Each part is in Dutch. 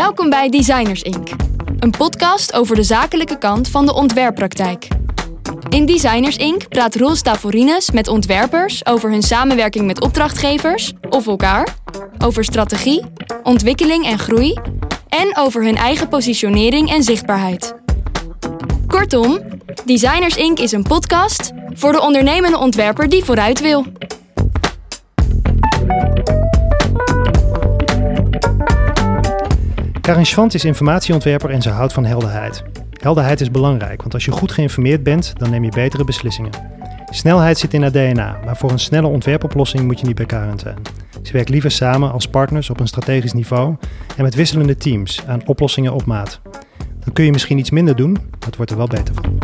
Welkom bij Designers Inc., een podcast over de zakelijke kant van de ontwerppraktijk. In Designers Inc. praat Roel Stavorines met ontwerpers over hun samenwerking met opdrachtgevers of elkaar, over strategie, ontwikkeling en groei en over hun eigen positionering en zichtbaarheid. Kortom, Designers Inc. is een podcast voor de ondernemende ontwerper die vooruit wil. Karin Schwant is informatieontwerper en ze houdt van helderheid. Helderheid is belangrijk, want als je goed geïnformeerd bent, dan neem je betere beslissingen. Snelheid zit in haar DNA, maar voor een snelle ontwerpoplossing moet je niet bij Karin zijn. Ze werkt liever samen als partners op een strategisch niveau en met wisselende teams aan oplossingen op maat. Dan kun je misschien iets minder doen, maar het wordt er wel beter van.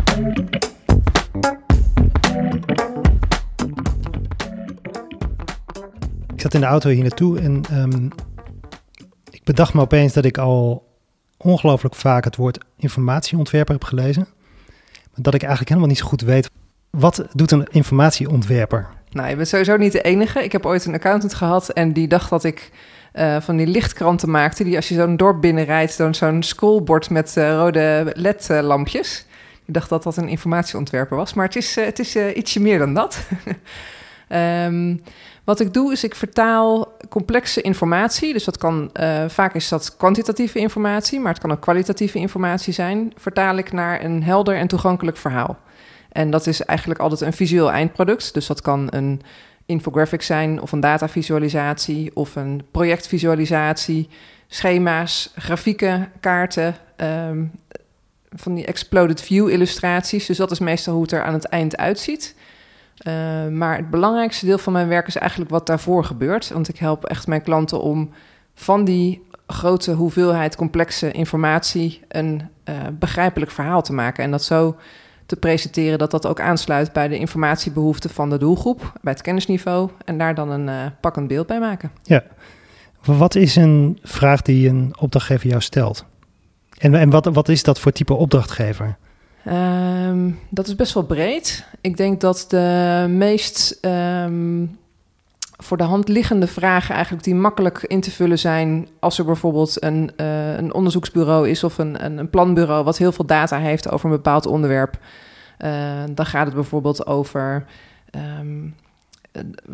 Ik zat in de auto hier naartoe en ik bedacht me opeens dat ik al ongelooflijk vaak het woord informatieontwerper heb gelezen. Dat ik eigenlijk helemaal niet zo goed weet, wat doet een informatieontwerper? Nou, je bent sowieso niet de enige. Ik heb ooit een accountant gehad en die dacht dat ik uh, van die lichtkranten maakte. Die als je zo'n dorp binnenrijdt, dan zo'n schoolbord met uh, rode LED-lampjes. Ik dacht dat dat een informatieontwerper was, maar het is, uh, het is ietsje meer dan dat. um, wat ik doe is ik vertaal complexe informatie. Dus dat kan vaak is dat kwantitatieve informatie, maar het kan ook kwalitatieve informatie zijn. Vertaal ik naar een helder en toegankelijk verhaal. En dat is eigenlijk altijd een visueel eindproduct. Dus dat kan een infographic zijn of een datavisualisatie of een projectvisualisatie, schema's, grafieken, kaarten, um, van die exploded view illustraties. Dus dat is meestal hoe het er aan het eind uitziet. Uh, maar het belangrijkste deel van mijn werk is eigenlijk wat daarvoor gebeurt. Want ik help echt mijn klanten om van die grote hoeveelheid complexe informatie een uh, begrijpelijk verhaal te maken. En dat zo te presenteren dat dat ook aansluit bij de informatiebehoeften van de doelgroep, bij het kennisniveau en daar dan een uh, pakkend beeld bij maken. Ja. Wat is een vraag die een opdrachtgever jou stelt? En, en wat, wat is dat voor type opdrachtgever? Um, dat is best wel breed. Ik denk dat de meest um, voor de hand liggende vragen eigenlijk die makkelijk in te vullen zijn als er bijvoorbeeld een, uh, een onderzoeksbureau is of een, een, een, planbureau wat heel veel data heeft over een bepaald onderwerp. Uh, dan gaat het bijvoorbeeld over um,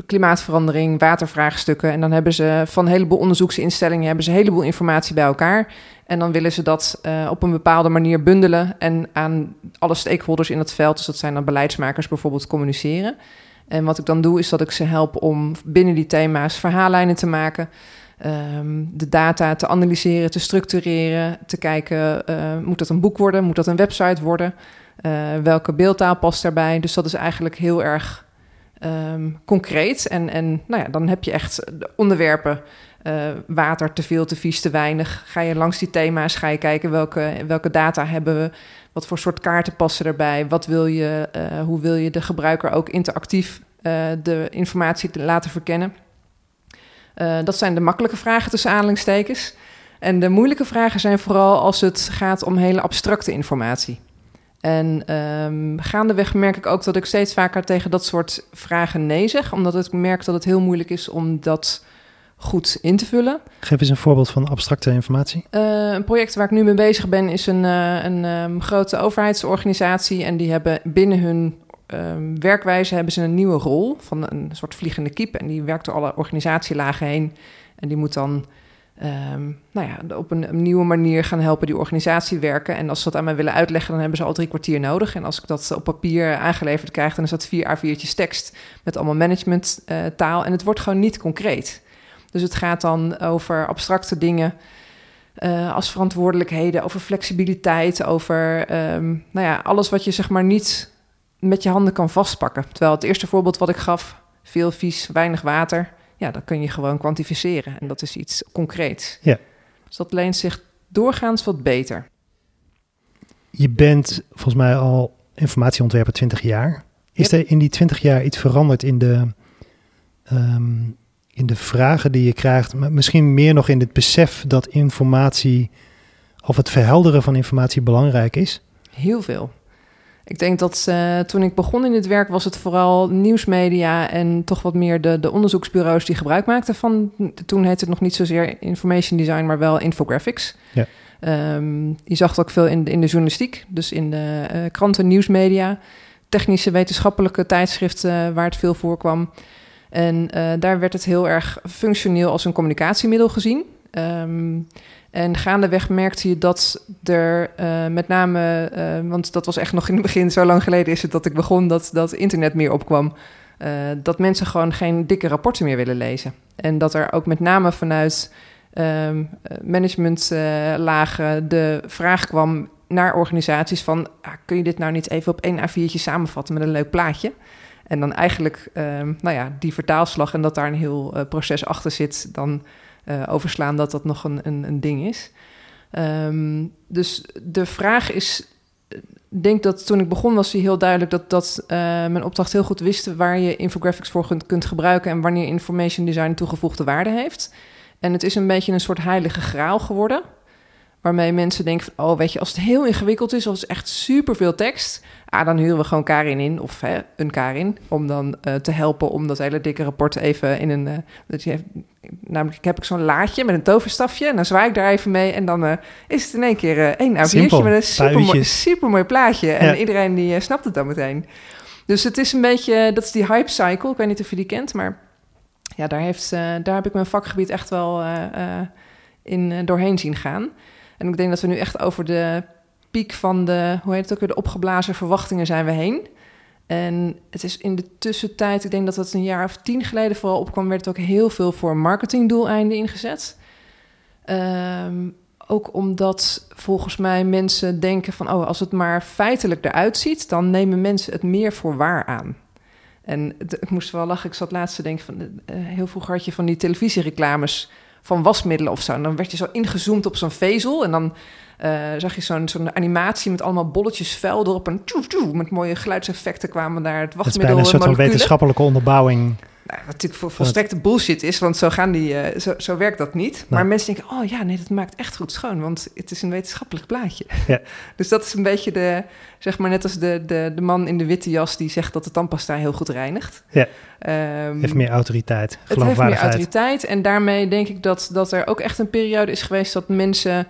klimaatverandering, watervraagstukken. En dan hebben ze van een heleboel onderzoeksinstellingen hebben ze een heleboel informatie bij elkaar. En dan willen ze dat uh, op een bepaalde manier bundelen en aan alle stakeholders in het veld, dus dat zijn dan beleidsmakers bijvoorbeeld, communiceren. En wat ik dan doe, is dat ik ze help om binnen die thema's verhaallijnen te maken. Um, de data te analyseren, te structureren, te kijken, uh, moet dat een boek worden, moet dat een website worden? Uh, welke beeldtaal past daarbij? Dus dat is eigenlijk heel erg um, concreet. En, en nou ja, dan heb je echt onderwerpen. Uh, water, te veel, te vies, te weinig. Ga je langs die thema's, ga je kijken welke, welke data hebben we, wat voor soort kaarten passen erbij, wat wil je, uh, hoe wil je de gebruiker ook interactief uh, de informatie laten verkennen. dat zijn de makkelijke vragen tussen aanhalingstekens. En de moeilijke vragen zijn vooral als het gaat om hele abstracte informatie. En um, gaandeweg merk ik ook dat ik steeds vaker tegen dat soort vragen nee zeg, omdat ik merk dat het heel moeilijk is om dat goed in te vullen. Geef eens een voorbeeld van abstracte informatie. Uh, een project waar ik nu mee bezig ben is een, uh, een um, grote overheidsorganisatie en die hebben binnen hun um, werkwijze hebben ze een nieuwe rol van een soort vliegende kip en die werkt door alle organisatielagen heen en die moet dan um, nou ja, op een, nieuwe manier gaan helpen die organisatie werken. En als ze dat aan mij willen uitleggen, dan hebben ze al drie kwartier nodig. En als ik dat op papier aangeleverd krijg, dan is dat vier A4'tjes tekst met allemaal managementtaal. Uh, en het wordt gewoon niet concreet. Dus het gaat dan over abstracte dingen. Uh, als verantwoordelijkheden, over flexibiliteit, over um, nou ja, alles wat je zeg maar niet met je handen kan vastpakken. Terwijl het eerste voorbeeld wat ik gaf, veel vies, weinig water ja, dat kun je gewoon kwantificeren. En dat is iets concreets. Ja. Dus dat leent zich doorgaans wat beter. Je bent volgens mij al informatieontwerper 20 jaar. Is yep. er in die 20 jaar iets veranderd in de, um, in de vragen die je krijgt? Maar misschien meer nog in het besef dat informatie of het verhelderen van informatie belangrijk is? Heel veel. Ik denk dat uh, toen ik begon in dit werk was het vooral nieuwsmedia en toch wat meer de, de onderzoeksbureaus die gebruik maakten van. Toen heette het nog niet zozeer information design, maar wel infographics. Ja. Um, je zag het ook veel in de, in de journalistiek, dus in de uh, kranten, nieuwsmedia, technische wetenschappelijke tijdschriften waar het veel voorkwam. En uh, daar werd het heel erg functioneel als een communicatiemiddel gezien. Um, en gaandeweg merkte je dat er uh, met name, uh, want dat was echt nog in het begin, zo lang geleden is het dat ik begon, dat, dat internet meer opkwam. Uh, dat mensen gewoon geen dikke rapporten meer willen lezen. En dat er ook met name vanuit um, managementlagen de vraag kwam naar organisaties van... Ah, kun je dit nou niet even op één A4'tje samenvatten met een leuk plaatje? En dan eigenlijk, um, nou ja, die vertaalslag en dat daar een heel proces achter zit... dan uh, overslaan dat dat nog een, een, een ding is. Um, dus de vraag is, ik denk dat toen ik begon was hij heel duidelijk dat, dat uh, mijn opdracht heel goed wist waar je infographics voor kunt, kunt gebruiken en wanneer information design toegevoegde waarde heeft. En het is een beetje een soort heilige graal geworden. Waarmee mensen denken van, oh weet je, als het heel ingewikkeld is, of het is echt superveel tekst, ah, dan huren we gewoon Karin in, of hè, een Karin, om dan uh, te helpen om dat hele dikke rapport even in een... Uh, dat je namelijk, ik heb ik zo'n laadje met een toverstafje en dan zwaai ik daar even mee en dan uh, is het in één keer één A4'tje met een supermooi, supermooi plaatje. En iedereen die snapt het dan meteen. Dus het is een beetje, dat is die hype cycle, ik weet niet of je die kent, maar ja, daar, heeft, daar heb ik mijn vakgebied echt wel in doorheen zien gaan. En ik denk dat we nu echt over de piek van de, hoe heet het ook weer, de opgeblazen verwachtingen zijn we heen. En het is in de tussentijd, ik denk dat het een jaar of tien geleden vooral opkwam, werd het ook heel veel voor marketingdoeleinden ingezet. Um, ook omdat volgens mij mensen denken van, oh, als het maar feitelijk eruit ziet, dan nemen mensen het meer voor waar aan. En ik moest wel lachen, ik zat laatst te denken van, uh, heel vroeger had je van die televisiereclames van wasmiddelen of zo. En dan werd je zo ingezoomd op zo'n vezel en dan uh, zag je zo'n zo'n animatie met allemaal bolletjes vuil erop en tjoe, tjoe, met mooie geluidseffecten kwamen daar het wasmiddel. Het is bijna een soort van wetenschappelijke onderbouwing. Nou, wat natuurlijk voor volstrekte bullshit is, want zo, gaan die, uh, zo, zo werkt dat niet. Maar mensen denken, oh ja, nee, dat maakt echt goed schoon, want het is een wetenschappelijk plaatje. Ja. dus dat is een beetje de, zeg maar net als de, de, de man in de witte jas die zegt dat de tandpasta heel goed reinigt. Ja, um, heeft meer autoriteit, Het heeft meer autoriteit en daarmee denk ik dat, dat er ook echt een periode is geweest dat mensen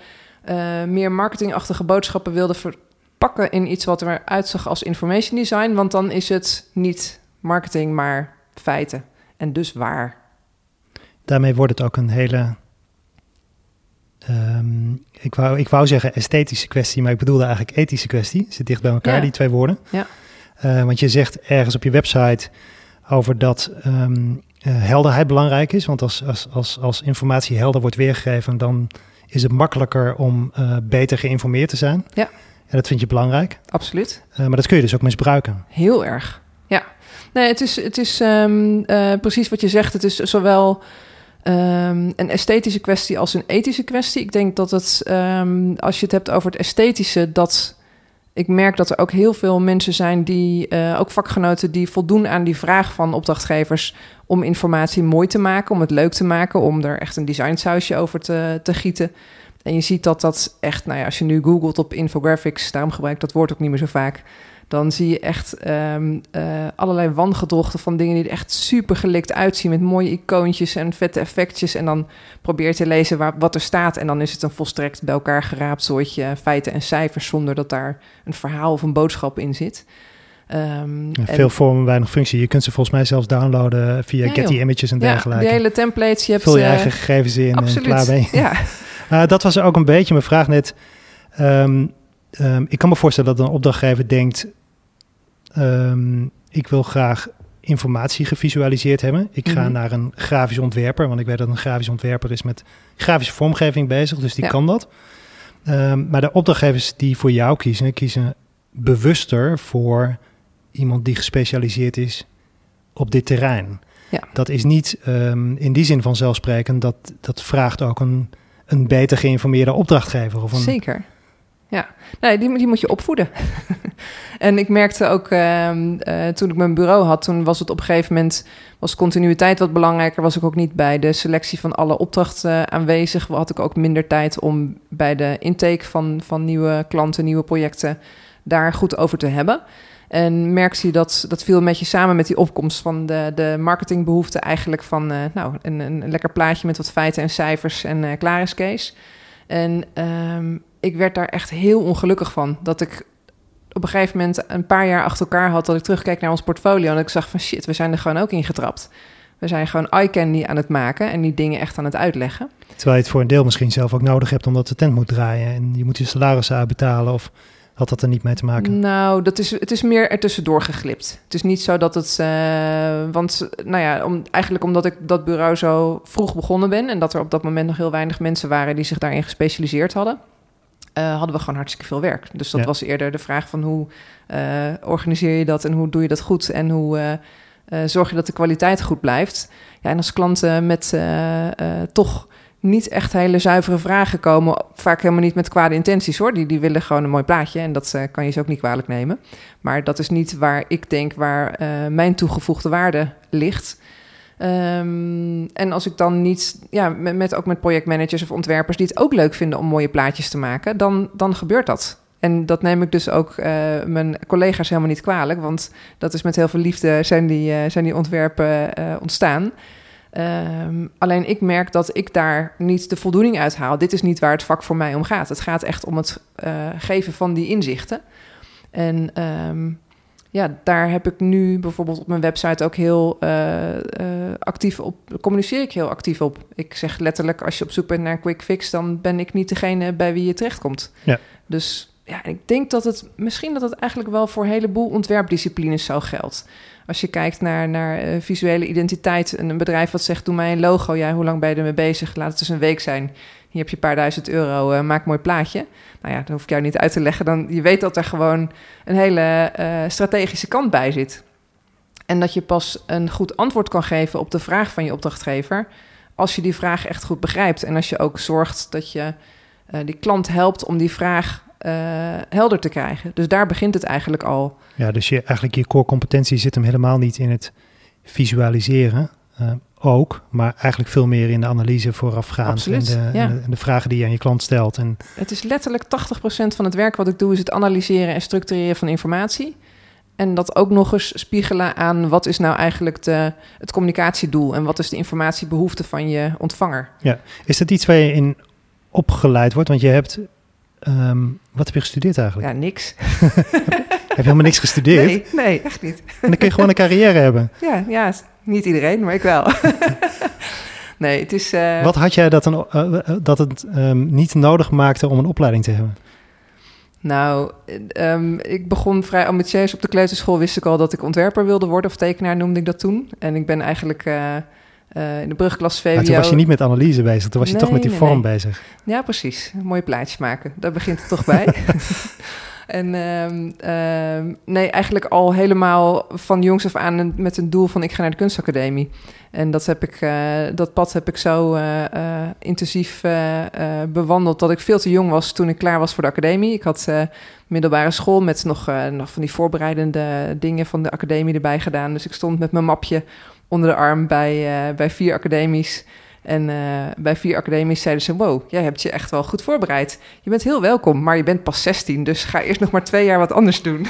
uh, meer marketingachtige boodschappen wilden verpakken in iets wat er uitzag als information design. Want dan is het niet marketing, maar feiten. En dus waar. Daarmee wordt het ook een hele. Um, ik, wou, ik wou zeggen esthetische kwestie, maar ik bedoelde eigenlijk ethische kwestie. Zit dicht bij elkaar, ja. die twee woorden. Ja. Uh, want je zegt ergens op je website over dat um, uh, helderheid belangrijk is. Want als, als, als, als informatie helder wordt weergegeven, dan is het makkelijker om uh, beter geïnformeerd te zijn. Ja. En dat vind je belangrijk. Absoluut. Maar dat kun je dus ook misbruiken. Heel erg. Ja. Nee, het is, het is um, uh, precies wat je zegt. Het is zowel um, een esthetische kwestie als een ethische kwestie. Ik denk dat het, um, als je het hebt over het esthetische, dat ik merk dat er ook heel veel mensen zijn die, uh, ook vakgenoten, die voldoen aan die vraag van opdrachtgevers om informatie mooi te maken, om het leuk te maken, om er echt een designsausje over te, te gieten. En je ziet dat dat echt, nou ja, als je nu googelt op infographics, daarom gebruik ik dat woord ook niet meer zo vaak, dan zie je echt um, uh, allerlei wangedrochten van dingen die er echt super gelikt uitzien met mooie icoontjes en vette effectjes. En dan probeer je te lezen waar, wat er staat en dan is het een volstrekt bij elkaar geraapt soortje feiten en cijfers zonder dat daar een verhaal of een boodschap in zit. Um, ja, veel en, vormen, weinig functie. Je kunt ze volgens mij zelfs downloaden via ja, Getty Images en dergelijke. Ja, de hele templates. Je hebt, Vul je eigen gegevens in absoluut, en klaar ben je. Ja. uh, dat was ook een beetje mijn vraag net. Um, um, ik kan me voorstellen dat een opdrachtgever denkt... Um, ik wil graag informatie gevisualiseerd hebben. Ik ga mm -hmm. naar een grafisch ontwerper, want ik weet dat een grafisch ontwerper is met grafische vormgeving bezig, dus die ja. kan dat. Um, maar de opdrachtgevers die voor jou kiezen, kiezen bewuster voor iemand die gespecialiseerd is op dit terrein. Ja. Dat is niet um, in die zin vanzelfsprekend, dat, dat vraagt ook een, een beter geïnformeerde opdrachtgever. Of een, Zeker. Ja, nee, die, die moet je opvoeden. en ik merkte ook uh, uh, toen ik mijn bureau had, toen was het op een gegeven moment was continuïteit wat belangrijker. Was ik ook niet bij de selectie van alle opdrachten aanwezig. Had ik ook minder tijd om bij de intake van, van nieuwe klanten, nieuwe projecten daar goed over te hebben. En merkte je dat, dat viel met je samen met die opkomst van de, de marketingbehoefte eigenlijk van uh, nou, een, een lekker plaatje met wat feiten en cijfers en uh, klaar is Kees. En um, ik werd daar echt heel ongelukkig van. Dat ik op een gegeven moment een paar jaar achter elkaar had dat ik terugkeek naar ons portfolio en ik zag van shit, we zijn er gewoon ook in getrapt. We zijn gewoon eye candy aan het maken en die dingen echt aan het uitleggen. Terwijl je het voor een deel misschien zelf ook nodig hebt omdat de tent moet draaien en je moet je salarissen uitbetalen of had dat er niet mee te maken? Nou, dat is, het is meer ertussendoor geglipt. Het is niet zo dat het... Uh, want nou ja, om, eigenlijk omdat ik dat bureau zo vroeg begonnen ben... en dat er op dat moment nog heel weinig mensen waren... die zich daarin gespecialiseerd hadden... Uh, hadden we gewoon hartstikke veel werk. Dus dat was eerder de vraag van hoe uh, organiseer je dat... en hoe doe je dat goed en hoe zorg je dat de kwaliteit goed blijft. Ja, en als klanten met toch niet echt hele zuivere vragen komen. Vaak helemaal niet met kwade intenties hoor. Die, die willen gewoon een mooi plaatje en dat uh, kan je ze ook niet kwalijk nemen. Maar dat is niet waar ik denk waar uh, mijn toegevoegde waarde ligt. Um, en als ik dan niet, ja, met, ook met projectmanagers of ontwerpers die het ook leuk vinden om mooie plaatjes te maken, dan, dan gebeurt dat. En dat neem ik dus ook uh, mijn collega's helemaal niet kwalijk, want dat is met heel veel liefde zijn die, zijn die ontwerpen ontstaan. Um, alleen ik merk dat ik daar niet de voldoening uit haal. Dit is niet waar het vak voor mij om gaat. Het gaat echt om het uh, geven van die inzichten. En um, ja, daar heb ik nu bijvoorbeeld op mijn website ook heel uh, uh, actief op. Communiceer ik heel actief op. Ik zeg letterlijk: als je op zoek bent naar een quick fix, dan ben ik niet degene bij wie je terechtkomt. Ja. Dus ja, ik denk dat het misschien dat het eigenlijk wel voor een heleboel ontwerpdisciplines zo geldt. Als je kijkt naar, naar uh, visuele identiteit, een bedrijf wat zegt: Doe mij een logo. Ja, hoe lang ben je ermee bezig? Laat het dus een week zijn. Hier heb je een paar duizend euro, uh, maak een mooi plaatje. Nou ja, dat hoef ik jou niet uit te leggen. Dan, je weet dat er gewoon een hele uh, strategische kant bij zit. En dat je pas een goed antwoord kan geven op de vraag van je opdrachtgever. als je die vraag echt goed begrijpt. En als je ook zorgt dat je die klant helpt om die vraag uh, helder te krijgen. Dus daar begint het eigenlijk al. Ja, dus je, eigenlijk je core competentie zit hem helemaal niet in het visualiseren. Uh, ook, maar eigenlijk veel meer in de analyse voorafgaand. Absoluut, en de, ja. en, de, en de vragen die je aan je klant stelt. En... Het is letterlijk 80% van het werk wat ik doe, is het analyseren en structureren van informatie. En dat ook nog eens spiegelen aan wat is nou eigenlijk de, het communicatiedoel en wat is de informatiebehoefte van je ontvanger. Ja, is dat iets waar je in opgeleid wordt? Want je hebt Um, wat heb je gestudeerd eigenlijk? Ja, niks. heb je helemaal niks gestudeerd? Nee, nee, echt niet. En dan kun je gewoon een carrière hebben. Ja, ja niet iedereen, maar ik wel. nee, het is... Uh... Wat had jij dat, een, uh, dat het um, niet nodig maakte om een opleiding te hebben? Nou, um, ik begon vrij ambitieus op de kleuterschool. Wist ik al dat ik ontwerper wilde worden, of tekenaar noemde ik dat toen. En ik ben eigenlijk... Uh, uh, in de brugklas VWO. Maar toen was je niet met analyse bezig, toen was je toch met die nee, vorm nee. bezig. Ja, precies. Een mooie plaatjes maken, daar begint het toch bij. en um, um, nee, eigenlijk al helemaal van jongs af aan met een doel van ik ga naar de kunstacademie. En dat, heb ik, uh, dat pad heb ik zo uh, intensief bewandeld dat ik veel te jong was toen ik klaar was voor de academie. Ik had middelbare school met nog, nog van die voorbereidende dingen van de academie erbij gedaan. Dus ik stond met mijn mapje onder de arm bij, uh, bij vier academies. En uh, bij vier academies zeiden ze: Wow, jij hebt je echt wel goed voorbereid. Je bent heel welkom, maar je bent pas 16, dus ga eerst nog maar twee jaar wat anders doen.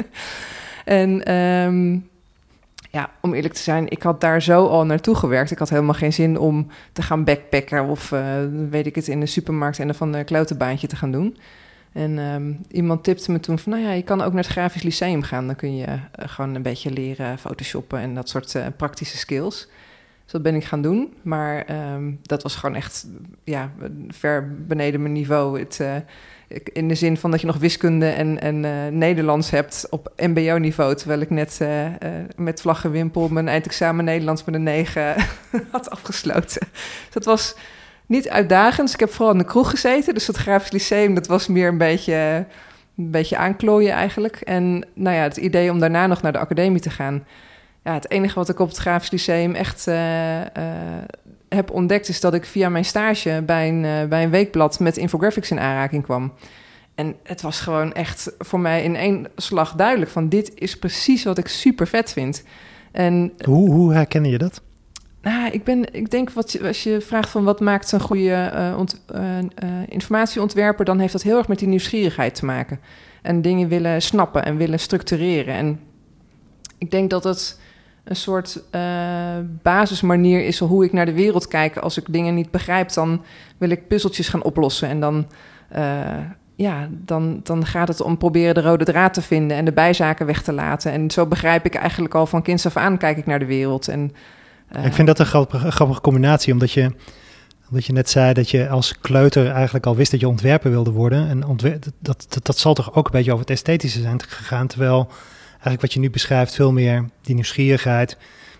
en um, ja, om eerlijk te zijn, ik had daar zo al naartoe gewerkt. Ik had helemaal geen zin om te gaan backpacken of uh, weet ik het in de supermarkt en van een klautenbaantje te gaan doen. En um, iemand tipte me toen van, nou ja, je kan ook naar het grafisch lyceum gaan. Dan kun je uh, gewoon een beetje leren photoshoppen en dat soort uh, praktische skills. Dus dat ben ik gaan doen. Maar um, dat was gewoon echt ja, ver beneden mijn niveau. Het, uh, in de zin van dat je nog wiskunde en, en Nederlands hebt op mbo-niveau. Terwijl ik net met vlaggenwimpel mijn eindexamen Nederlands met een 9 had afgesloten. Dat was niet uitdagend. Ik heb vooral in de kroeg gezeten. Dus dat grafisch lyceum, dat was meer een beetje, een beetje aanklooien eigenlijk. En nou ja, het idee om daarna nog naar de academie te gaan. Ja, het enige wat ik op het grafisch lyceum echt uh, uh, heb ontdekt... is dat ik via mijn stage bij een, uh, bij een weekblad met infographics in aanraking kwam. En het was gewoon echt voor mij in één slag duidelijk van... dit is precies wat ik super vet vind. En, hoe, hoe herken je dat? Nou, ik, ben, ik denk wat als je vraagt van wat maakt een goede uh, ont, uh, informatieontwerper, dan heeft dat heel erg met die nieuwsgierigheid te maken. En dingen willen snappen en willen structureren. En ik denk dat het een soort basismanier is hoe ik naar de wereld kijk. Als ik dingen niet begrijp, dan wil ik puzzeltjes gaan oplossen. En dan, ja, dan, dan gaat het om proberen de rode draad te vinden en de bijzaken weg te laten. En zo begrijp ik eigenlijk al van kinds af aan kijk ik naar de wereld. En ik vind dat een grappige, grappige, combinatie, omdat je, omdat je net zei dat je als kleuter eigenlijk al wist dat je ontwerper wilde worden. En ontwer dat, dat, dat zal toch ook een beetje over het esthetische zijn gegaan. Terwijl eigenlijk wat je nu beschrijft veel meer die nieuwsgierigheid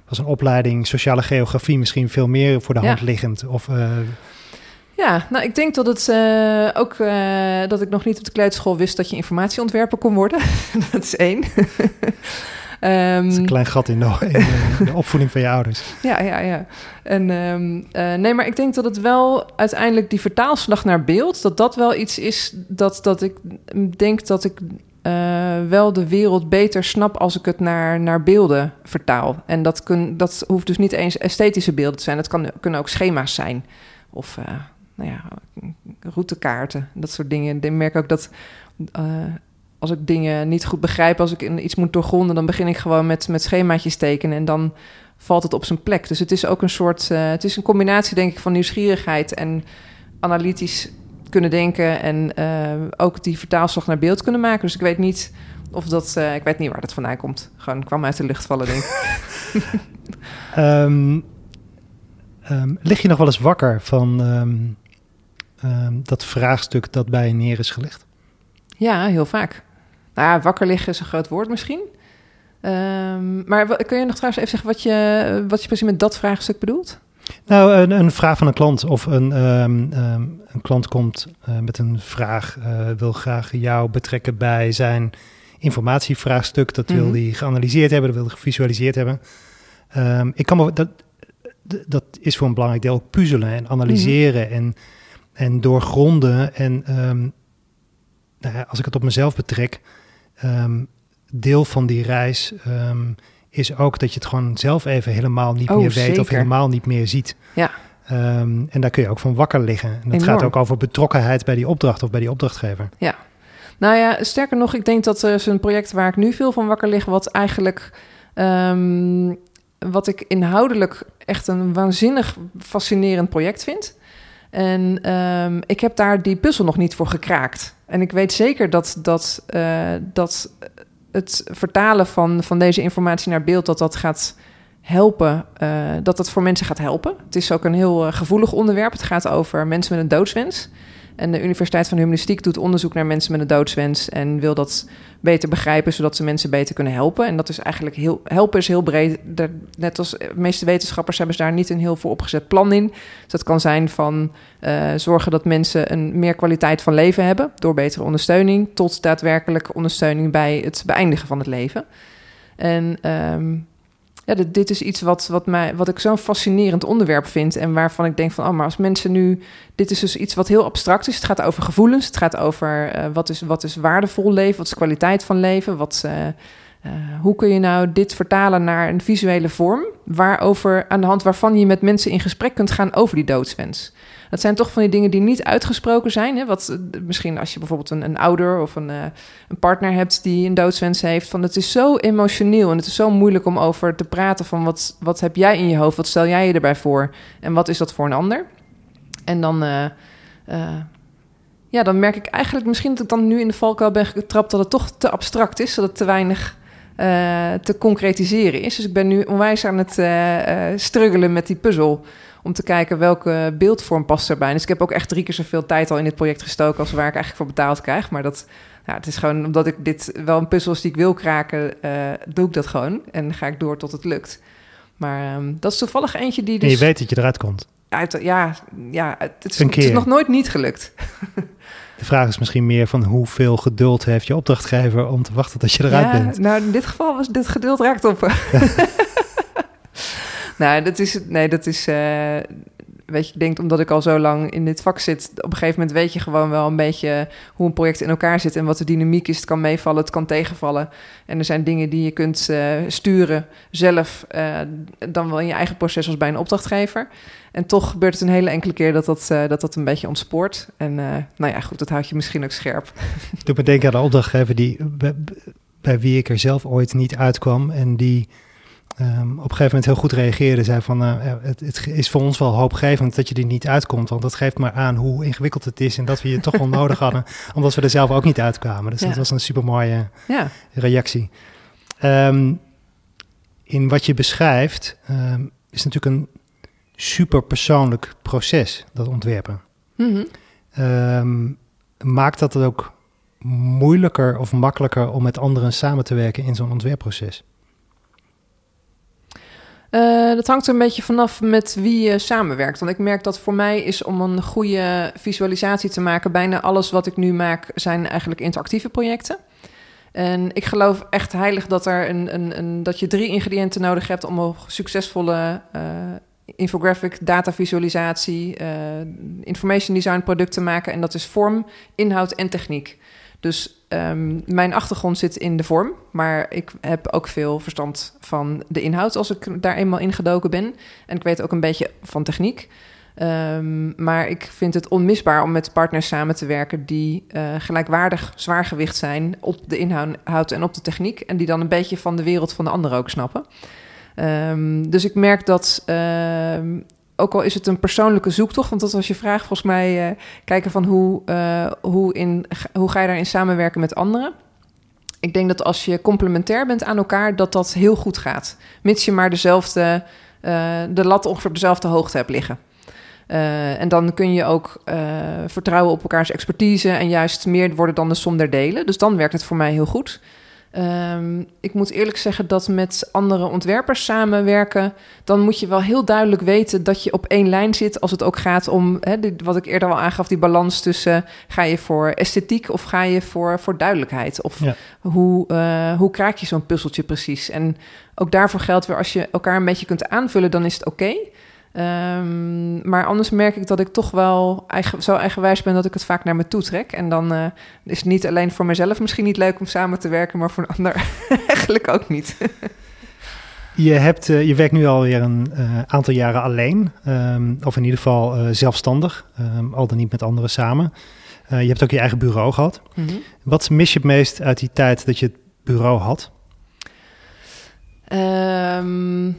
was een opleiding sociale geografie misschien veel meer voor de hand liggend. Of, uh... Ja, nou ik denk dat het uh, ook uh, dat ik nog niet op de kleuterschool wist dat je informatieontwerper kon worden. dat is één. Um, is een klein gat in de, in de, opvoeding van je ouders. Ja, ja, ja. En, um, uh, nee, maar ik denk dat het wel uiteindelijk die vertaalslag naar beeld, dat dat wel iets is dat, dat ik denk dat ik uh, wel de wereld beter snap als ik het naar, naar beelden vertaal. En dat, kun, dat hoeft dus niet eens esthetische beelden te zijn. Dat kan, kunnen ook schema's zijn. Of uh, nou ja, routekaarten, dat soort dingen. Ik merk ook dat als ik dingen niet goed begrijp, als ik iets moet doorgronden, dan begin ik gewoon met, met schemaatjes tekenen en dan valt het op zijn plek. Dus het is ook een soort, uh, het is een combinatie denk ik van nieuwsgierigheid en analytisch kunnen denken en uh, ook die vertaalslag naar beeld kunnen maken. Dus ik weet niet of dat, uh, ik weet niet waar dat vandaan komt. Gewoon kwam uit de lucht vallen denk ik. um, um, lig je nog wel eens wakker van um, dat vraagstuk dat bij je neer is gelegd? Ja, heel vaak. Nou, wakker liggen is een groot woord misschien. Um, maar kun je nog trouwens even zeggen wat je, wat je precies met dat vraagstuk bedoelt? Nou, een, een vraag van een klant of een, um, um, een klant komt uh, met een vraag, uh, wil graag jou betrekken bij zijn informatievraagstuk. Dat wil mm -hmm. hij geanalyseerd hebben, dat wil hij gevisualiseerd hebben. ik kan me, dat, dat is voor een belangrijk deel ook puzzelen en analyseren mm -hmm. en, en doorgronden. En nou ja, als ik het op mezelf betrek, um, deel van die reis um, is ook dat je het gewoon zelf even helemaal niet oh, meer weet zeker. of helemaal niet meer ziet. Ja. Um, en daar kun je ook van wakker liggen. En dat Enorm. gaat ook over betrokkenheid bij die opdracht of bij die opdrachtgever. Ja. Nou ja, sterker nog, ik denk dat er is een project waar ik nu veel van wakker lig, wat eigenlijk um, wat ik inhoudelijk echt een waanzinnig fascinerend project vind. En um, ik heb daar die puzzel nog niet voor gekraakt. En ik weet zeker dat, dat, uh, dat het vertalen van, van deze informatie naar beeld, dat dat gaat helpen, uh, dat dat voor mensen gaat helpen. Het is ook een heel uh, gevoelig onderwerp. Het gaat over mensen met een doodswens. En de Universiteit van Humanistiek doet onderzoek naar mensen met een doodswens en wil dat beter begrijpen, zodat ze mensen beter kunnen helpen. En dat is eigenlijk heel, helpen is heel breed. Net als de meeste wetenschappers hebben ze daar niet een heel vooropgezet plan in. Dus dat kan zijn van uh, zorgen dat mensen een meer kwaliteit van leven hebben door betere ondersteuning, tot daadwerkelijk ondersteuning bij het beëindigen van het leven. En um, ja, dit, dit, is iets wat, wat, mij, wat ik zo'n fascinerend onderwerp vind. En waarvan ik denk van, oh, maar als mensen nu. Dit is dus iets wat heel abstract is. Het gaat over gevoelens. Het gaat over uh, wat, is, wat is waardevol leven, wat is kwaliteit van leven. Wat, uh, uh, hoe kun je nou dit vertalen naar een visuele vorm? Waarover, aan de hand waarvan je met mensen in gesprek kunt gaan over die doodswens. Dat zijn toch van die dingen die niet uitgesproken zijn. Hè? Wat, misschien als je bijvoorbeeld een, een ouder of een, uh, een partner hebt die een doodswens heeft. Van het is zo emotioneel en het is zo moeilijk om over te praten. Van wat, wat heb jij in je hoofd? Wat stel jij je erbij voor? En wat is dat voor een ander? En dan. Uh, ja, dan merk ik eigenlijk misschien dat ik dan nu in de valkuil ben getrapt dat het toch te abstract is, dat het te weinig te concretiseren is. Dus ik ben nu onwijs aan het uh, struggelen met die puzzel om te kijken welke beeldvorm past erbij. Dus ik heb ook echt drie keer zoveel tijd al in dit project gestoken als waar ik eigenlijk voor betaald krijg. Maar dat, nou, het is gewoon omdat ik dit wel een puzzel is die ik wil kraken, uh, doe ik dat gewoon. En ga ik door tot het lukt. Maar um, dat is toevallig eentje die dus... En je weet dat je eruit komt. Uit, ja, ja het, is, het is nog nooit niet gelukt. De vraag is misschien meer van hoeveel geduld heeft je opdrachtgever om te wachten tot je eruit ja, bent. Nou, in dit geval was dit geduld raakt op. nou, dat is, nee, dat is. Uh, weet je, ik denk omdat ik al zo lang in dit vak zit, op een gegeven moment weet je gewoon wel een beetje hoe een project in elkaar zit en wat de dynamiek is. Het kan meevallen, het kan tegenvallen. En er zijn dingen die je kunt uh, sturen zelf, uh, dan wel in je eigen proces als bij een opdrachtgever. En toch gebeurt het een hele enkele keer dat dat, dat, dat een beetje ontspoort. En nou ja, goed, dat houdt je misschien ook scherp. Doe me aan de opdrachtgever die, bij wie ik er zelf ooit niet uitkwam en die um, op een gegeven moment heel goed reageerde. Zei van, uh, het, het, is voor ons wel hoopgevend dat je er niet uitkomt. Want dat geeft maar aan hoe ingewikkeld het is. En dat we je toch wel nodig hadden. Omdat we er zelf ook niet uitkwamen. Dus dat was een super mooie ja. reactie. Um, in wat je beschrijft um, is natuurlijk een super persoonlijk proces, dat ontwerpen. Mm -hmm. maakt dat het ook moeilijker of makkelijker om met anderen samen te werken in zo'n ontwerpproces? Uh, dat hangt er een beetje vanaf met wie je samenwerkt. Want ik merk dat voor mij is om een goede visualisatie te maken, bijna alles wat ik nu maak zijn eigenlijk interactieve projecten. En ik geloof echt heilig dat, er een, een, een dat je drie ingrediënten nodig hebt om een succesvolle uh, infographic, datavisualisatie, uh, information design product te maken. En dat is vorm, inhoud en techniek. Dus um, mijn achtergrond zit in de vorm, maar ik heb ook veel verstand van de inhoud als ik daar eenmaal ingedoken ben. En ik weet ook een beetje van techniek. Um, maar ik vind het onmisbaar om met partners samen te werken die uh, gelijkwaardig zwaargewicht zijn op de inhoud en op de techniek. En die dan een beetje van de wereld van de ander ook snappen. Um, dus ik merk dat ook al is het een persoonlijke zoektocht, want dat was je vraag volgens mij, uh, kijken van hoe, uh, hoe, in, hoe ga je daarin samenwerken met anderen. Ik denk dat als je complementair bent aan elkaar, dat dat heel goed gaat. Mits je maar dezelfde, uh, de lat ongeveer op dezelfde hoogte hebt liggen. en dan kun je ook vertrouwen op elkaars expertise en juist meer worden dan de som der delen. Dus dan werkt het voor mij heel goed. Um, ik moet eerlijk zeggen dat met andere ontwerpers samenwerken, dan moet je wel heel duidelijk weten dat je op één lijn zit als het ook gaat om, wat ik eerder al aangaf, die balans tussen ga je voor esthetiek of ga je voor, voor duidelijkheid? Of hoe, uh, hoe kraak je zo'n puzzeltje precies? En ook daarvoor geldt weer, als je elkaar een beetje kunt aanvullen, dan is het oké. Okay. Um, maar anders merk ik dat ik toch wel eigen, zo eigenwijs ben dat ik het vaak naar me toe trek. En dan uh, is het niet alleen voor mezelf misschien niet leuk om samen te werken, maar voor een ander eigenlijk ook niet. je, hebt, uh, je werkt nu alweer een uh, aantal jaren alleen, um, of in ieder geval zelfstandig, um, al dan niet met anderen samen. je hebt ook je eigen bureau gehad. Mm -hmm. Wat mis je het meest uit die tijd dat je het bureau had? Um,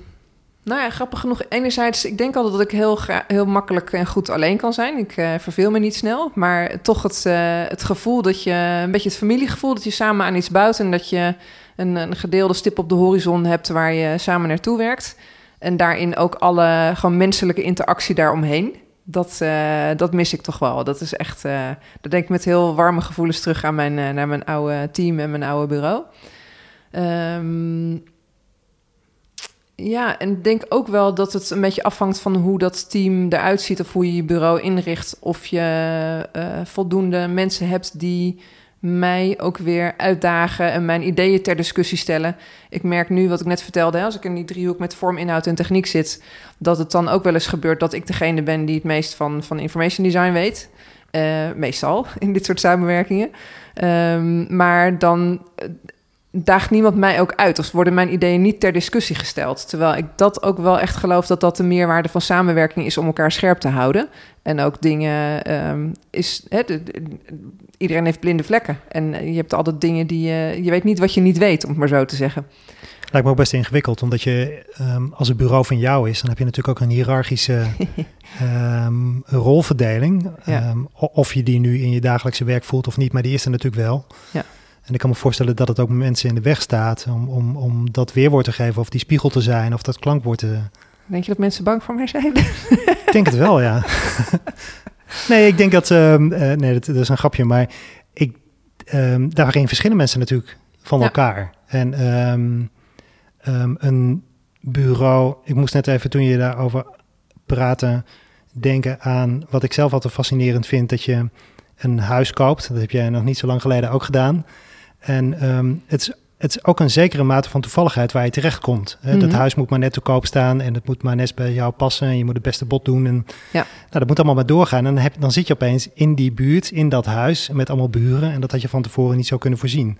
nou ja, grappig genoeg. Enerzijds, ik denk altijd dat ik heel, heel makkelijk en goed alleen kan zijn. Ik uh, verveel me niet snel. Maar toch het, uh, het gevoel dat je, een beetje het familiegevoel, dat je samen aan iets bouwt en dat je een, een gedeelde stip op de horizon hebt waar je samen naartoe werkt. En daarin ook alle gewoon menselijke interactie daaromheen. Dat, uh, dat mis ik toch wel. Dat is echt, dat denk ik met heel warme gevoelens terug aan mijn, naar mijn oude team en mijn oude bureau. Um, ja, en ik denk ook wel dat het een beetje afhangt van hoe dat team eruit ziet of hoe je je bureau inricht. Of je uh, voldoende mensen hebt die mij ook weer uitdagen en mijn ideeën ter discussie stellen. Ik merk nu wat ik net vertelde, als ik in die driehoek met vorm, inhoud en techniek zit, dat het dan ook wel eens gebeurt dat ik degene ben die het meest van, van information design weet. Uh, meestal in dit soort samenwerkingen. Um, maar dan daagt niemand mij ook uit. Of worden mijn ideeën niet ter discussie gesteld. Terwijl ik dat ook wel echt geloof dat dat de meerwaarde van samenwerking is om elkaar scherp te houden. En ook dingen um, is. Hè, iedereen heeft blinde vlekken. En je hebt altijd dingen die je. Je weet niet wat je niet weet, om het maar zo te zeggen. Lijkt me ook best ingewikkeld, omdat je um, als het bureau van jou is, dan heb je natuurlijk ook een hiërarchische um, rolverdeling. Ja. of je die nu in je dagelijkse werk voelt of niet, maar die is er natuurlijk wel. Ja. En ik kan me voorstellen dat het ook mensen in de weg staat om, om, om dat weerwoord te geven, of die spiegel te zijn, of dat klankwoord te. Denk je dat mensen bang voor mij zijn? ik denk het wel, ja. nee, ik denk dat. Um, uh, nee, dat, dat, is een grapje, maar ik, um, daarin verschillen mensen natuurlijk van ja. elkaar. En um, een bureau. Ik moest net even toen je daarover praatte, denken aan wat ik zelf altijd fascinerend vind: dat je een huis koopt. Dat heb jij nog niet zo lang geleden ook gedaan. En um, het is het is ook een zekere mate van toevalligheid waar je terecht komt. Dat Mhm. huis moet maar net te koop staan en het moet maar net bij jou passen en je moet het beste bod doen. En, Ja. nou, dat moet allemaal maar doorgaan. En dan, heb, dan zit je opeens in die buurt, in dat huis, met allemaal buren. En dat had je van tevoren niet zo kunnen voorzien.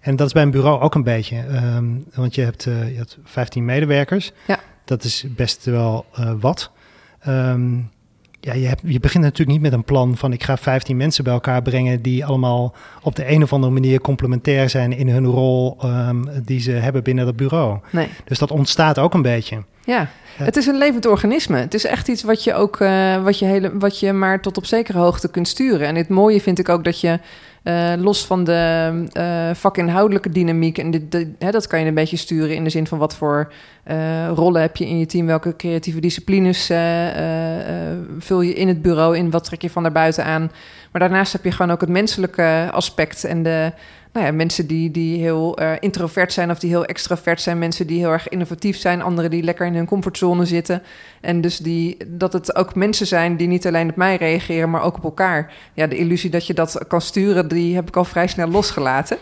En dat is bij een bureau ook een beetje. ehm, want je hebt, eh, je hebt 15 medewerkers. Ja. Dat is best wel eh, wat. Ehm, ja, je, hebt, je begint natuurlijk niet met een plan van ik ga 15 mensen bij elkaar brengen die allemaal op de een of andere manier complementair zijn in hun rol ehm, die ze hebben binnen dat bureau. Nee. Dus dat ontstaat ook een beetje. Ja, het is een levend organisme. Het is echt iets wat je ook eh, wat je hele, wat je maar tot op zekere hoogte kunt sturen. En het mooie vind ik ook dat je eh, los van de eh, vakinhoudelijke dynamiek en hè, dat kan je een beetje sturen in de zin van wat voor eh, rollen heb je in je team, welke creatieve disciplines vul je in het bureau in, wat trek je van daarbuiten aan. Maar daarnaast heb je gewoon ook het menselijke aspect en de nou ja, mensen die, die heel eh, introvert zijn of die heel extravert zijn. Mensen die heel erg innovatief zijn. Anderen die lekker in hun comfortzone zitten. En dus die, dat het ook mensen zijn die niet alleen op mij reageren, maar ook op elkaar. Ja, de illusie dat je dat kan sturen, die heb ik al vrij snel losgelaten.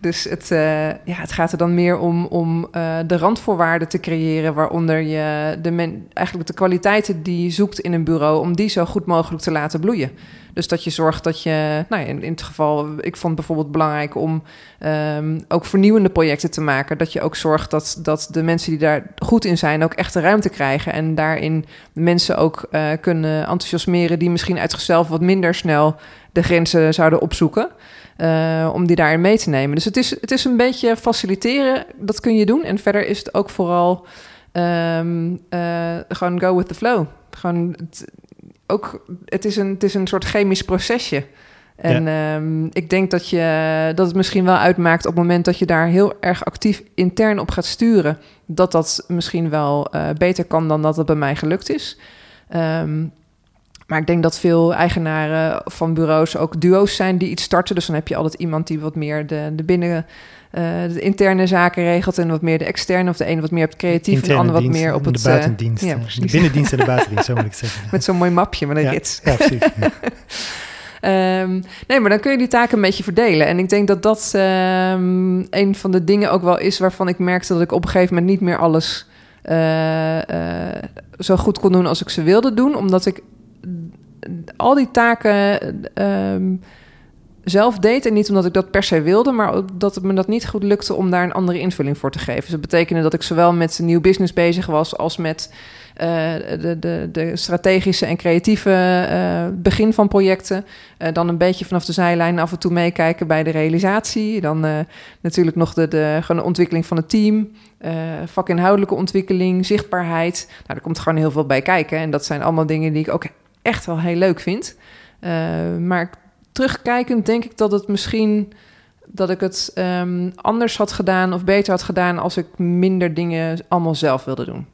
Dus het, eh, ja, het gaat er dan meer om, om eh, de randvoorwaarden te creëren, waaronder je de men, eigenlijk de kwaliteiten die je zoekt in een bureau, om die zo goed mogelijk te laten bloeien. Dus dat je zorgt dat je, nou ja, in, het geval, ik vond bijvoorbeeld belangrijk om ehm, ook vernieuwende projecten te maken. Dat je ook zorgt dat, dat de mensen die daar goed in zijn ook echt de ruimte krijgen. En daarin mensen ook eh, kunnen enthousiasmeren die misschien uit zichzelf wat minder snel de grenzen zouden opzoeken. Eh, om die daarin mee te nemen. Dus het is, het is een beetje faciliteren, dat kun je doen. En verder is het ook vooral ehm, eh, gewoon go with the flow. Gewoon het, ook, het, is een, het is een soort chemisch procesje. En ehm, ik denk dat, je, dat het misschien wel uitmaakt op het moment dat je daar heel erg actief intern op gaat sturen, dat dat misschien wel eh, beter kan dan dat het bij mij gelukt is. Ehm, maar ik denk dat veel eigenaren van bureaus ook duo's zijn die iets starten. Dus dan heb je altijd iemand die wat meer de, de binnen, eh, de interne zaken regelt en wat meer de externe. Of de ene wat meer op het creatief en de ander wat dienst meer op het... de eh, buitendienst. ja, de binnendienst en de buitendienst, zo moet ik zeggen. Met zo'n mooi mapje met een ja. rits. Ja, precies. Ehm, nee, maar dan kun je die taken een beetje verdelen. En ik denk dat dat ehm, een van de dingen ook wel is waarvan ik merkte dat ik op een gegeven moment niet meer alles eh, zo goed kon doen als ik ze wilde doen. Omdat ik al die taken ehm, zelf deed. En niet omdat ik dat per se wilde, maar ook dat het me dat niet goed lukte om daar een andere invulling voor te geven. Dus dat betekende dat ik zowel met nieuw business bezig was als met eh, de, de, de strategische en creatieve eh, begin van projecten. Eh, dan een beetje vanaf de zijlijn af en toe meekijken bij de realisatie. Dan natuurlijk nog de, de, gewoon de ontwikkeling van het team. vakinhoudelijke ontwikkeling, zichtbaarheid. Nou, er komt gewoon heel veel bij kijken. En dat zijn allemaal dingen die ik ook echt wel heel leuk vind. Eh, maar terugkijkend denk ik dat het misschien dat ik het ehm, anders had gedaan of beter had gedaan als ik minder dingen allemaal zelf wilde doen.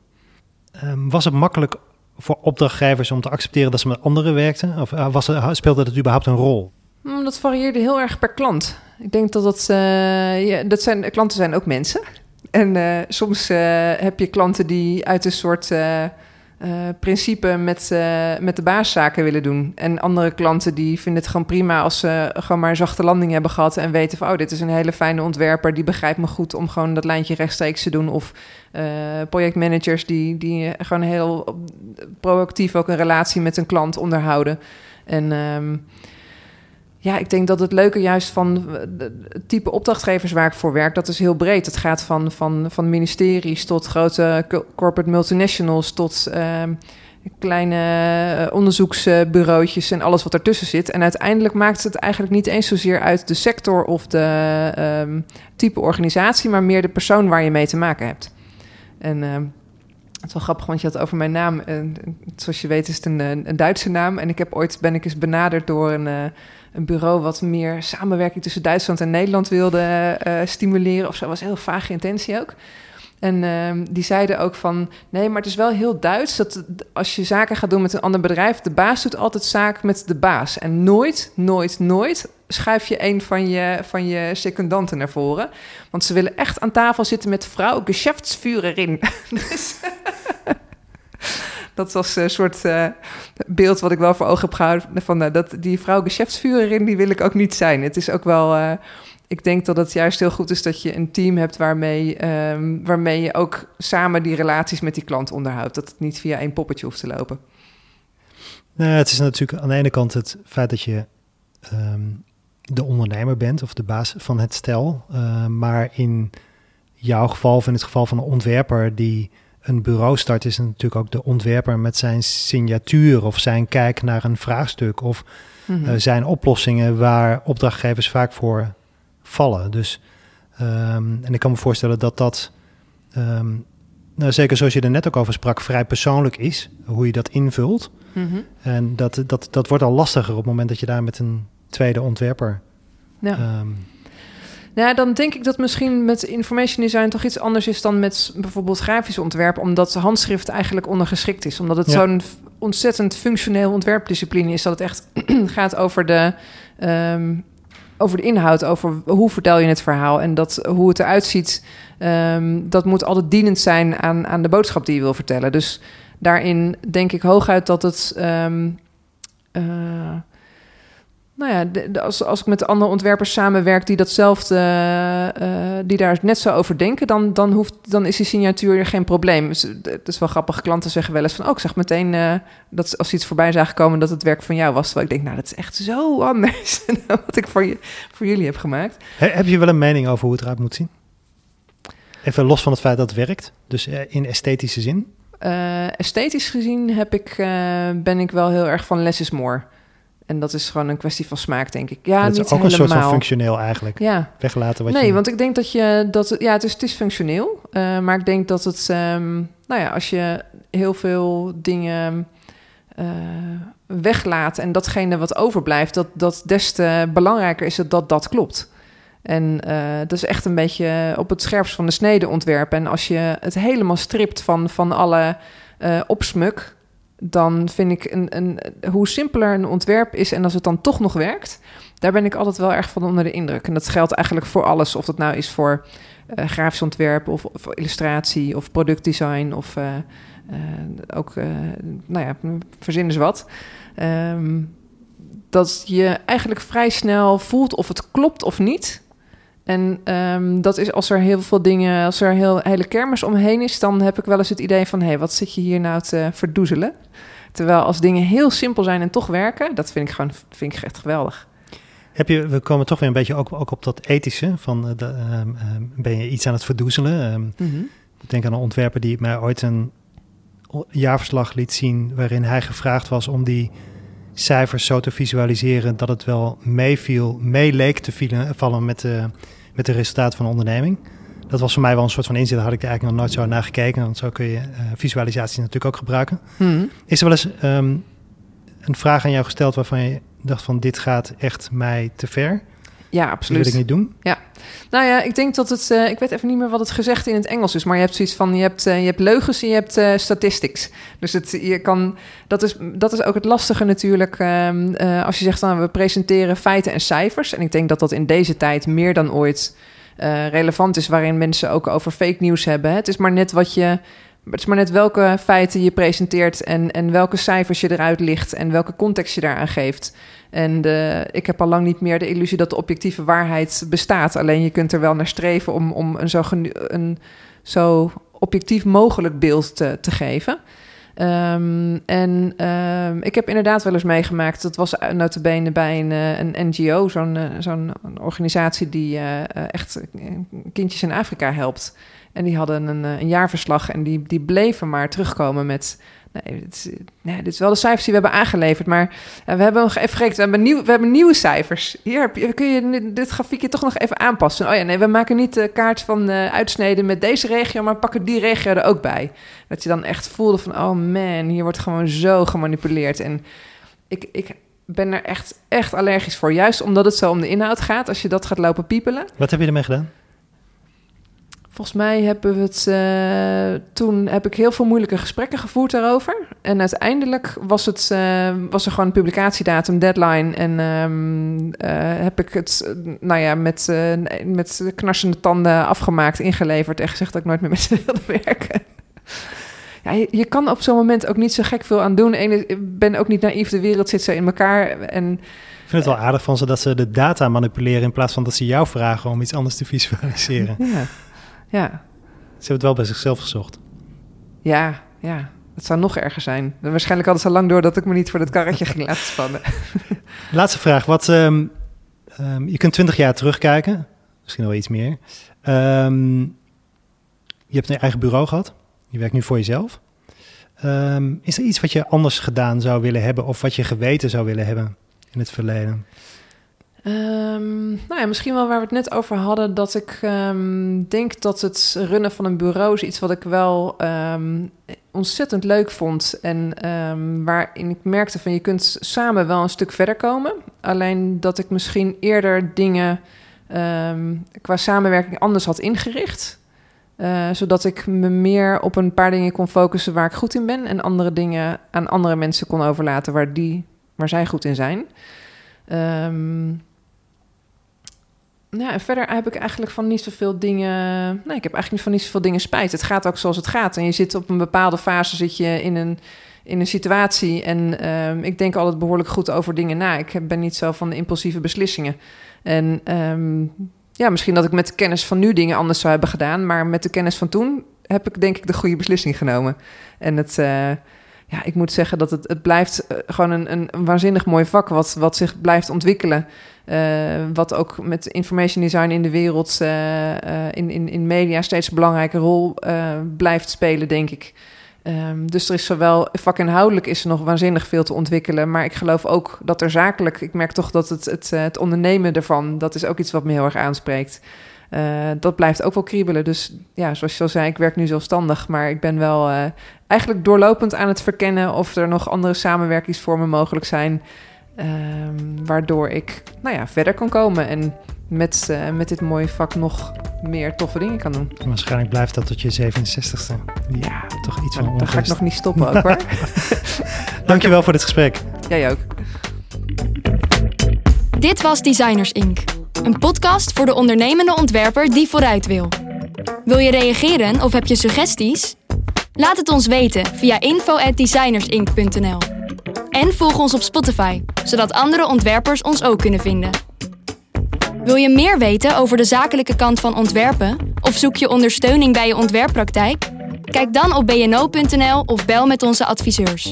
Ehm, was het makkelijk voor opdrachtgevers om te accepteren dat ze met anderen werkten? Of eh, was er, speelde dat überhaupt een rol? Hmm, Dat varieerde heel erg per klant. Ik denk dat dat, ja, dat zijn, klanten zijn ook mensen. En soms heb je klanten die uit een soort eh, principe met, eh, met de baaszaken willen doen. En andere klanten die vinden het gewoon prima als ze gewoon maar een zachte landing hebben gehad en weten van, oh, dit is een hele fijne ontwerper, die begrijpt me goed om gewoon dat lijntje rechtstreeks te doen. Of eh, projectmanagers die, die gewoon heel proactief ook een relatie met een klant onderhouden. En ehm, ja, ik denk dat het leuke juist van het type opdrachtgevers waar ik voor werk, dat is heel breed. Het gaat van, van, van ministeries tot grote corporate multinationals tot ehm, kleine eh, onderzoeksbureautjes en alles wat ertussen zit. En uiteindelijk maakt het eigenlijk niet eens zozeer uit de sector of de ehm, type organisatie, maar meer de persoon waar je mee te maken hebt. En ehm, het is wel grappig, want je had over mijn naam. En, zoals je weet is het een, een Duitse naam. En ik heb ooit ben ik eens benaderd door een, een bureau wat meer samenwerking tussen Duitsland en Nederland wilde uh, stimuleren. Of zo was een heel vage intentie ook. En uh, die zeiden ook van, nee, maar het is wel heel Duits dat als je zaken gaat doen met een ander bedrijf, de baas doet altijd zaak met de baas. En nooit, nooit, nooit schuif je een van je, van je secundanten naar voren. Want ze willen echt aan tafel zitten met vrouw Geschäftsführerin. dus dat was een soort uh, beeld wat ik wel voor ogen heb gehouden. Van, uh, dat, die vrouw Geschäftsführerin, die wil ik ook niet zijn. Het is ook wel... Uh, ik denk dat het juist heel goed is dat je een team hebt waarmee, ehm, waarmee je ook samen die relaties met die klant onderhoudt. Dat het niet via één poppetje hoeft te lopen. Nou, het is natuurlijk aan de ene kant het feit dat je ehm, de ondernemer bent of de baas van het stel. Maar in jouw geval, of in het geval van een ontwerper die een bureau start, is natuurlijk ook de ontwerper met zijn signatuur of zijn kijk naar een vraagstuk of mm zijn oplossingen waar opdrachtgevers vaak voor vallen. Dus, ehm, en ik kan me voorstellen dat dat, ehm, nou, zeker zoals je er net ook over sprak, vrij persoonlijk is, hoe je dat invult. Mhm. En dat, dat, dat wordt al lastiger op het moment dat je daar met een tweede ontwerper. Ja. Um, nou, dan denk ik dat misschien met information design toch iets anders is dan met bijvoorbeeld grafisch ontwerp, omdat handschrift eigenlijk ondergeschikt is. Omdat het zo'n ontzettend functioneel ontwerpdiscipline is, dat het echt gaat over de, um, over de inhoud, over hoe vertel je het verhaal en dat, hoe het eruit ziet. Um, dat moet altijd dienend zijn aan, aan de boodschap die je wil vertellen. Dus daarin denk ik hooguit dat het. Um, uh, nou ja, de, als, als ik met andere ontwerpers samenwerk die datzelfde, uh, die daar net zo over denken, dan, dan, hoeft, dan is die signatuur geen probleem. Dus, het is wel grappig, klanten zeggen wel eens van, oh, ik zag meteen uh, dat als iets voorbij zagen komen dat het werk van jou was. Terwijl ik denk, nou, dat is echt zo anders dan wat ik voor, je, voor jullie heb gemaakt. heb je wel een mening over hoe het eruit moet zien? Even los van het feit dat het werkt, dus in esthetische zin? esthetisch gezien heb ik, ben ik wel heel erg van less is more. En dat is gewoon een kwestie van smaak, denk ik. Ja, dat niet is ook helemaal. een soort van functioneel eigenlijk. Ja. Weglaten wat nee, je... want ik denk dat je... Dat, ja, het is, het is functioneel. Uh, maar ik denk dat het... Um, nou ja, als je heel veel dingen uh, weglaat... en datgene wat overblijft... dat, dat des te belangrijker is het dat dat klopt. En uh, dat is echt een beetje op het scherpst van de snede ontwerpen. En als je het helemaal stript van, van alle opsmuk dan vind ik een, een, hoe simpeler een ontwerp is en als het dan toch nog werkt, daar ben ik altijd wel erg van onder de indruk. En dat geldt eigenlijk voor alles, of dat nou is voor uh, grafisch ontwerp of, of, illustratie of productdesign of uh, uh, ook, nou ja, verzin eens wat. Um, dat je eigenlijk vrij snel voelt of het klopt of niet. En um, dat is als er heel veel dingen, als er heel hele kermis omheen is, dan heb ik wel eens het idee van: hé, hey, wat zit je hier nou te verdoezelen? Terwijl als dingen heel simpel zijn en toch werken, dat vind ik gewoon vind ik echt geweldig. Heb je, we komen toch weer een beetje ook, ook op dat ethische van uh, de, um, ben je iets aan het verdoezelen? Um, -hmm. Ik denk aan een ontwerper die mij ooit een jaarverslag liet zien waarin hij gevraagd was om die cijfers zo te visualiseren dat het wel meeviel, mee leek te vielen, vallen met de, met de resultaten van de onderneming. Dat was voor mij wel een soort van inzicht. Daar had ik eigenlijk nog nooit zo naar gekeken. Want zo kun je uh, visualisatie natuurlijk ook gebruiken. Hmm. Is er wel eens um, een vraag aan jou gesteld waarvan je dacht van dit gaat echt mij te ver? Ja, absoluut. Dat wil ik niet doen. Ja, nou ja, ik denk dat het. Uh, ik weet even niet meer wat het gezegd in het Engels is, maar je hebt zoiets van: je hebt, uh, je hebt leugens en je hebt uh, statistics. Dus het, je kan. Dat is, dat is ook het lastige natuurlijk. Um, als je zegt dan we presenteren feiten en cijfers. En ik denk dat dat in deze tijd meer dan ooit relevant is, waarin mensen ook over fake nieuws hebben. Het is maar net wat je. Het is maar net welke feiten je presenteert en, en welke cijfers je eruit ligt en welke context je daaraan geeft. En ik heb al lang niet meer de illusie dat de objectieve waarheid bestaat. Alleen je kunt er wel naar streven om, om een, zo een zo objectief mogelijk beeld te, te geven. Um, en um, ik heb inderdaad wel eens meegemaakt, dat was notabene bij een, eh, een NGO, zo'n uh, zo'n organisatie die uh, echt kindjes in Afrika helpt. En die hadden een, een jaarverslag en die, die bleven maar terugkomen met Nee, dit is, is wel de cijfers die we hebben aangeleverd. Maar we hebben nog even gekeken. We hebben, nieuw, we hebben nieuwe cijfers. Hier kun je dit grafiekje toch nog even aanpassen. Oh ja, nee, we maken niet de kaart van uh, uitsneden met deze regio, maar pakken die regio er ook bij. Dat je dan echt voelde van, oh man, hier wordt gewoon zo gemanipuleerd. En ik, ik ben er echt, echt allergisch voor. Juist omdat het zo om de inhoud gaat. Als je dat gaat lopen piepelen. Wat heb je ermee gedaan? Volgens mij hebben we het uh, toen heb ik heel veel moeilijke gesprekken gevoerd daarover. En uiteindelijk was, het, uh, was er gewoon een publicatiedatum, deadline. En um, uh, heb ik het nou ja, met, met knarsende tanden afgemaakt, ingeleverd en gezegd dat ik nooit meer met ze wilde werken. ja, je, je kan op zo'n moment ook niet zo gek veel aan doen. En ik ben ook niet naïef, de wereld zit zo in elkaar. En Ik vind het wel aardig van ze dat ze de data manipuleren in plaats van dat ze jou vragen om iets anders te visualiseren. ja, ja, Ze hebben het wel bij zichzelf gezocht. ja, ja. Het zou nog erger zijn. Waarschijnlijk hadden ze lang door dat ik me niet voor dat karretje ging laten spannen. Laatste vraag. Wat, ehm, ehm, je kunt 20 jaar terugkijken. Misschien wel iets meer. Ehm, je hebt een eigen bureau gehad. Je werkt nu voor jezelf. Is er iets wat je anders gedaan zou willen hebben... of wat je geweten zou willen hebben in het verleden? Ehm, nou ja, misschien wel waar we het net over hadden, dat ik ehm, denk dat het runnen van een bureau is iets wat ik wel ehm, ontzettend leuk vond. En waarin ik merkte van je kunt samen wel een stuk verder komen. Alleen dat ik misschien eerder dingen qua samenwerking anders had ingericht. Eh, zodat ik me meer op een paar dingen kon focussen waar ik goed in ben. En andere dingen aan andere mensen kon overlaten waar, die, waar zij goed in zijn. Ehm, ja, en verder heb ik eigenlijk van niet zoveel dingen. Nee, ik heb eigenlijk van niet zoveel dingen spijt. Het gaat ook zoals het gaat. En je zit op een bepaalde fase zit je in een, in een situatie. En ehm, ik denk altijd behoorlijk goed over dingen na. Ik ben niet zo van de impulsieve beslissingen. En ehm, ja, misschien dat ik met de kennis van nu dingen anders zou hebben gedaan. Maar met de kennis van toen heb ik denk ik de goede beslissing genomen. En het. eh, ja, ik moet zeggen dat het, het blijft eh, gewoon een, een, waanzinnig mooi vak wat, wat zich blijft ontwikkelen. Eh, wat ook met information design in de wereld, eh, in, in, in media steeds een belangrijke rol blijft spelen, denk ik. Ehm, dus er is zowel vakinhoudelijk is er nog waanzinnig veel te ontwikkelen, maar ik geloof ook dat er zakelijk, ik merk toch dat het, het, het ondernemen ervan, dat is ook iets wat me heel erg aanspreekt. Eh, dat blijft ook wel kriebelen. Dus ja, zoals je al zei, ik werk nu zelfstandig, maar ik ben wel eh, eigenlijk doorlopend aan het verkennen of er nog andere samenwerkingsvormen mogelijk zijn. ehm, waardoor ik nou ja, verder kan komen en met, eh, met dit mooie vak nog meer toffe dingen kan doen. En waarschijnlijk blijft dat tot je 67ste. Die Ja, toch iets van dan ga ik nog niet stoppen ook hoor. Dankjewel voor dit gesprek. Jij ook. Dit was Designers Inc. Een podcast voor de ondernemende ontwerper die vooruit wil. Wil je reageren of heb je suggesties? Laat het ons weten via info@designersinc.nl. En volg ons op Spotify, zodat andere ontwerpers ons ook kunnen vinden. Wil je meer weten over de zakelijke kant van ontwerpen of zoek je ondersteuning bij je ontwerppraktijk? Kijk dan op bno.nl of bel met onze adviseurs.